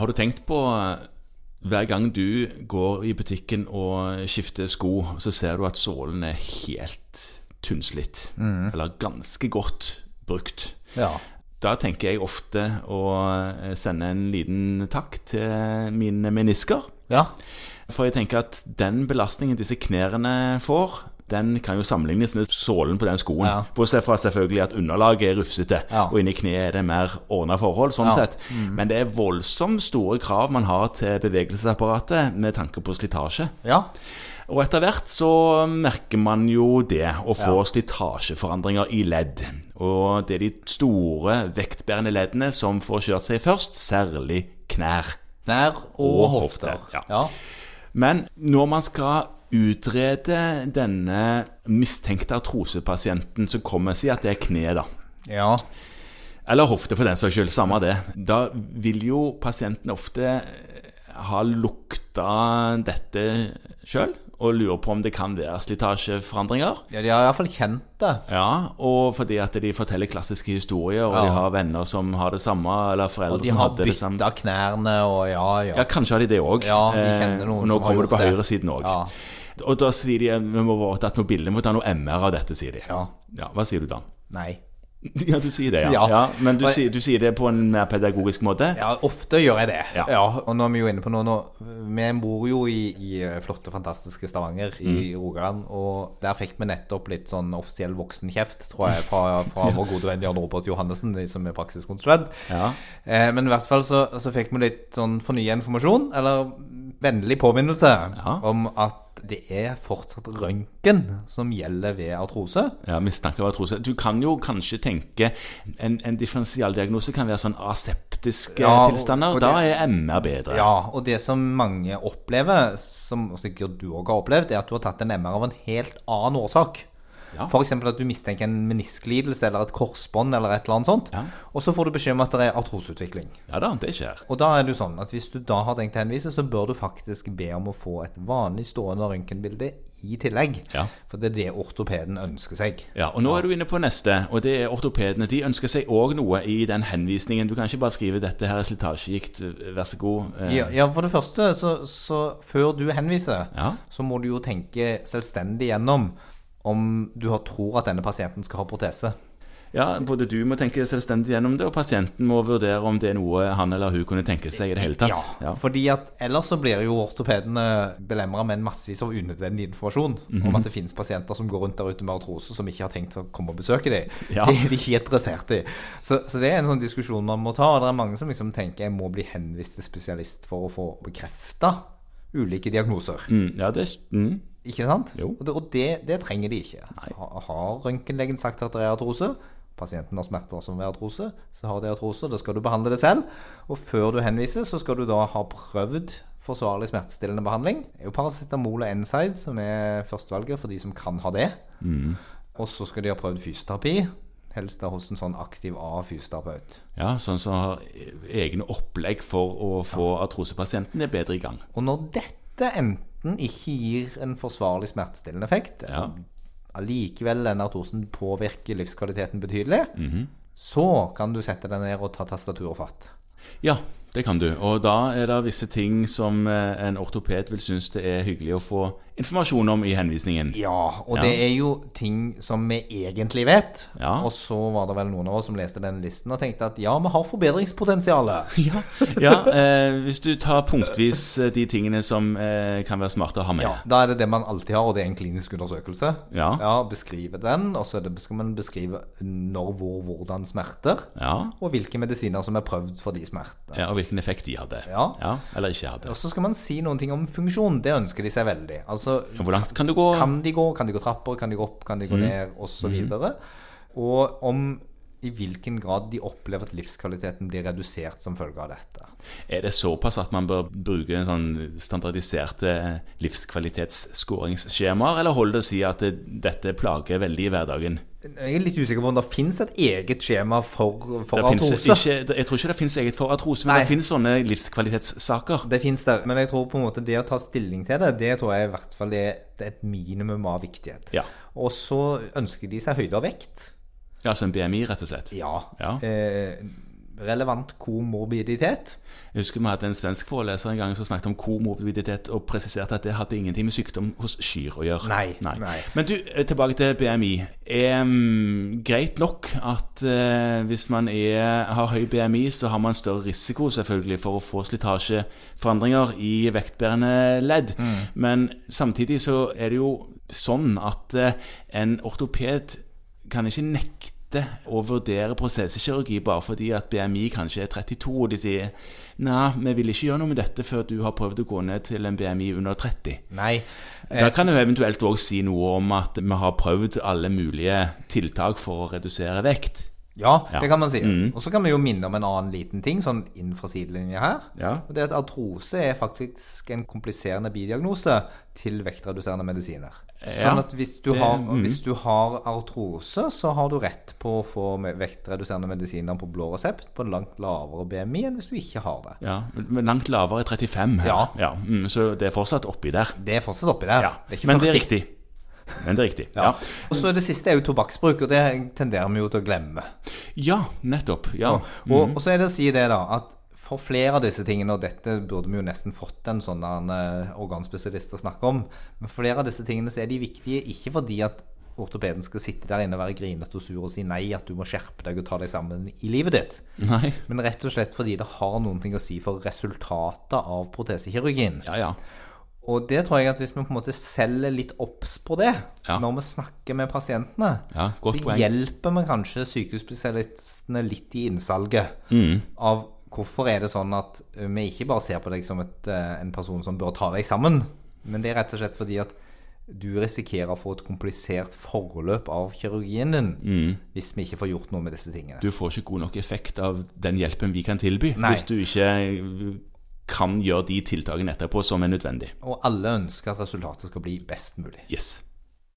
Har du tenkt på eh, hver gang du går i butikken og skifter sko, så ser du at sålen er helt tynnslitt. Eller ganske godt brukt. Ja. Da tenker jeg ofte å eh, sende en liten takk til mine menisker. Ja. For jeg tenker at den belastningen disse knærne får, den kan jo sammenlignes med sålen på den skoen. Ja. Bortsett fra selvfølgelig at underlaget er rufsete, Ja. og inni kneet er det mer ordna forhold. sånn Ja. Mm. Men det er voldsomt store krav man har til bevegelsesapparatet med tanke på slitasje. Ja. Og etter hvert så merker man jo det, å få slitasjeforandringer i ledd. Og det er de store vektbærende leddene som får kjørt seg først, særlig knær. Knær og, Og hofter. hofter, ja. ja. Men når man skal utrede denne mistenkte artrosepasienten som kommer og sier at det er kne, da. Ja. Eller hofte, for den saks skyld. Samme det. Da vil jo pasienten ofte ha lukta dette sjøl, og lurer på om det kan være slitasjeforandringer. ja, de har iallfall kjent det. Ja, og fordi at de forteller klassiske historier, og Ja. de har venner som har det samme, eller foreldre som har hadde det samme. bytta knærne og ja, ja. Ja, kanskje har de det òg. Ja, de kjenner noen og nå som har kommer du på høyresiden òg. Ja. Og da sier de vi må ha tatt noen bilder, vi må ta noe MR av dette, sier de. Ja. Ja, Hva sier du da? Nei. Ja, du sier det, ja. Ja. men du, du sier det på en mer pedagogisk måte? Ja, ofte gjør jeg det. Ja. Og nå er vi jo inne på noe nå. Vi bor jo i, i flotte, fantastiske Stavanger i Mm. Rogaland, og der fikk vi nettopp litt sånn offisiell voksenkjeft, tror jeg, fra, fra vår gode venn Jan Robert Johannessen, som er praksiskonsulent. Ja. Eh, men i hvert fall så, så fikk vi litt sånn fornya informasjon, eller vennlig påminnelse, Ja. om at det er fortsatt røntgen som gjelder ved artrose. Ja, mistanke om artrose. Du kan jo kanskje tenke En, en differensialdiagnose kan være sånn aseptiske Ja, og- tilstander. og da det- er MR bedre. Ja, og det som mange opplever, som sikkert du òg har opplevd, er at du har tatt en MR av en helt annen årsak. Ja. F.eks. at du mistenker en menisklidelse eller et korsbånd eller et eller annet sånt. Ja. Og så får du beskjed om at det er artroseutvikling. Ja da, det skjer. Og da er det jo sånn at hvis du da har tenkt å henvise, så bør du faktisk be om å få et vanlig stående røntgenbilde i tillegg. Ja. For det er det ortopeden ønsker seg. Ja, og Nå er du inne på neste, og det er ortopedene. De ønsker seg òg noe i den henvisningen. Du kan ikke bare skrive 'dette her er slitasjegikt', vær så god. Eh, Ja, ja, for det første, så, så før du henviser, Ja. så må du jo tenke selvstendig gjennom om du har tror at denne pasienten skal ha protese. Ja, Både du må tenke selvstendig gjennom det, og pasienten må vurdere om det er noe han eller hun kunne tenke seg i det hele tatt. Ja, fordi at ellers så blir jo ortopedene belemra med en massevis av unødvendig informasjon Mhm. om at det finnes pasienter som går rundt der ute med artrose som ikke har tenkt å komme og besøke dem. Ja. Det er de ikke interessert i. Så, så det er en sånn diskusjon man må ta. Og det er mange som liksom tenker jeg må bli henvist til spesialist for å få bekrefta ulike diagnoser. Mm, ja, det mm. Ikke sant? Jo. Og det, og det, det trenger de ikke. Nei. Har røntgenlegen sagt at det er artrose, pasienten har smerter som ved artrose, så har de artrose, da skal du behandle det selv. Og før du henviser, så skal du da ha prøvd forsvarlig smertestillende behandling. Det er jo paracetamol og NSAID som er førstevalget for de som kan ha det. Og så skal de ha prøvd fysioterapi, helst da hos en sånn aktiv A-fysioterapeut. ja sånn som har egne opplegg for å få artrosepasienten er bedre i gang. Og når dette enten ikke gir en forsvarlig smertestillende effekt, Ja. allikevel denne artrosen påvirker livskvaliteten betydelig, Mhm. så kan du sette deg ned og ta tastatur og fatt. Ja, det kan du. Og da er det visse ting som eh, en ortoped vil synes det er hyggelig å få informasjon om i henvisningen. Ja, og Ja. det er jo ting som vi egentlig vet. Ja. Og så var det vel noen av oss som leste den listen og tenkte at ja, vi har forbedringspotensial. Ja, ja eh, Hvis du tar punktvis eh, de tingene som eh, kan være smarte å ha med. Ja, da er det det man alltid har, og det er en klinisk undersøkelse. Ja. Beskrive den, og så det- skal man beskrive når, hvor, hvordan smerter, Ja, og hvilke medisiner som er prøvd for de smertene. ja, Og hvilken effekt de hadde. Ja. Eller ikke hadde. Og så skal man si noen ting om funksjon. Det ønsker de seg veldig. Altså, Hvor langt kan du gå? kan de gå? Kan de gå trapper? Kan de gå opp? Kan de gå Mm. ned? Og så videre. Og om i hvilken grad de opplever at livskvaliteten blir redusert som følge av dette. Er det såpass at man bør bruke en sånn standardiserte livskvalitetsskåringsskjemaer, eller holder det å si at dette plager veldig i hverdagen? Jeg er litt usikker på om det finnes et eget skjema for, for artrose. ikke, jeg tror ikke det finnes eget for artrose, men Nei. det finnes sånne livskvalitetssaker. Det finnes det, men jeg tror på en måte det å ta stilling til det, det tror jeg i hvert fall er et minimum av viktighet. Ja. Og så ønsker de seg høyde og vekt. Ja, altså en BMI, rett og slett. Ja. Ja. Eh, relevant komorbiditet. Jeg husker vi hadde en svensk foreleser en gang som snakket om komorbiditet og presiserte at det hadde ingenting med sykdom hos kyr å gjøre. Nei, nei. Men du, eh, tilbake til BMI. Er mm, greit nok at eh, hvis man er, har høy BMI, så har man større risiko selvfølgelig for å få slitasjeforandringer i vektbærende ledd. Men samtidig så er det jo sånn at eh, en ortoped kan ikke nekte å vurdere prosesekirurgi bare fordi at BMI kanskje er 32, og de sier nei, vi vil ikke gjøre noe med dette før du har prøvd å gå ned til en BMI under 30. Nei. Da kan du eventuelt òg si noe om at vi har prøvd alle mulige tiltak for å redusere vekt. Ja, det kan man si. Og så kan vi jo minne om en annen liten ting, sånn innenfor sidelinja her. Ja. Og det er at artrose er faktisk en kompliserende bidiagnose til vektreduserende medisiner. Ja, Sånn at hvis du, det- har, mm. hvis du har artrose, så har du rett på å få vektreduserende medisiner på blå resept på en langt lavere BMI enn hvis du ikke har det. Ja, Men langt lavere er 35 her. Ja. mm, så det er fortsatt oppi der. Det er fortsatt oppi der. Ja, Det Men det er riktig. Men det er riktig. Ja. Ja, Og så det siste er jo tobakksbruk, og det tenderer vi jo til å glemme. ja nettopp. Ja. Og, og så er det å si det, da, at for flere av disse tingene, og dette burde vi jo nesten fått en sånn eh, organspesialist å snakke om, men for flere av disse tingene så er de viktige ikke fordi at ortopeden skal sitte der inne og være grinete og sur og si nei, at du må skjerpe deg og ta deg sammen i livet ditt. Nei. Men rett og slett fordi det har noen ting å si for resultatet av protesekirurgien. Ja, ja. Og det tror jeg at hvis vi på en måte selger litt obs på det, Ja. når vi snakker med pasientene, Ja, så poeng. hjelper vi kanskje sykehusspesialistene litt i innsalget Mm. av hvorfor er det sånn at vi ikke bare ser på deg som et, eh, en person som bør ta deg sammen, men det er rett og slett fordi at du risikerer å få et komplisert forløp av kirurgien din hvis vi ikke får gjort noe med disse tingene. Mm. Du får ikke god nok effekt av den hjelpen vi kan tilby, Nei. hvis du ikke kan gjøre de tiltakene etterpå som er nødvendig. Og alle ønsker at resultatet skal bli best mulig. Yes.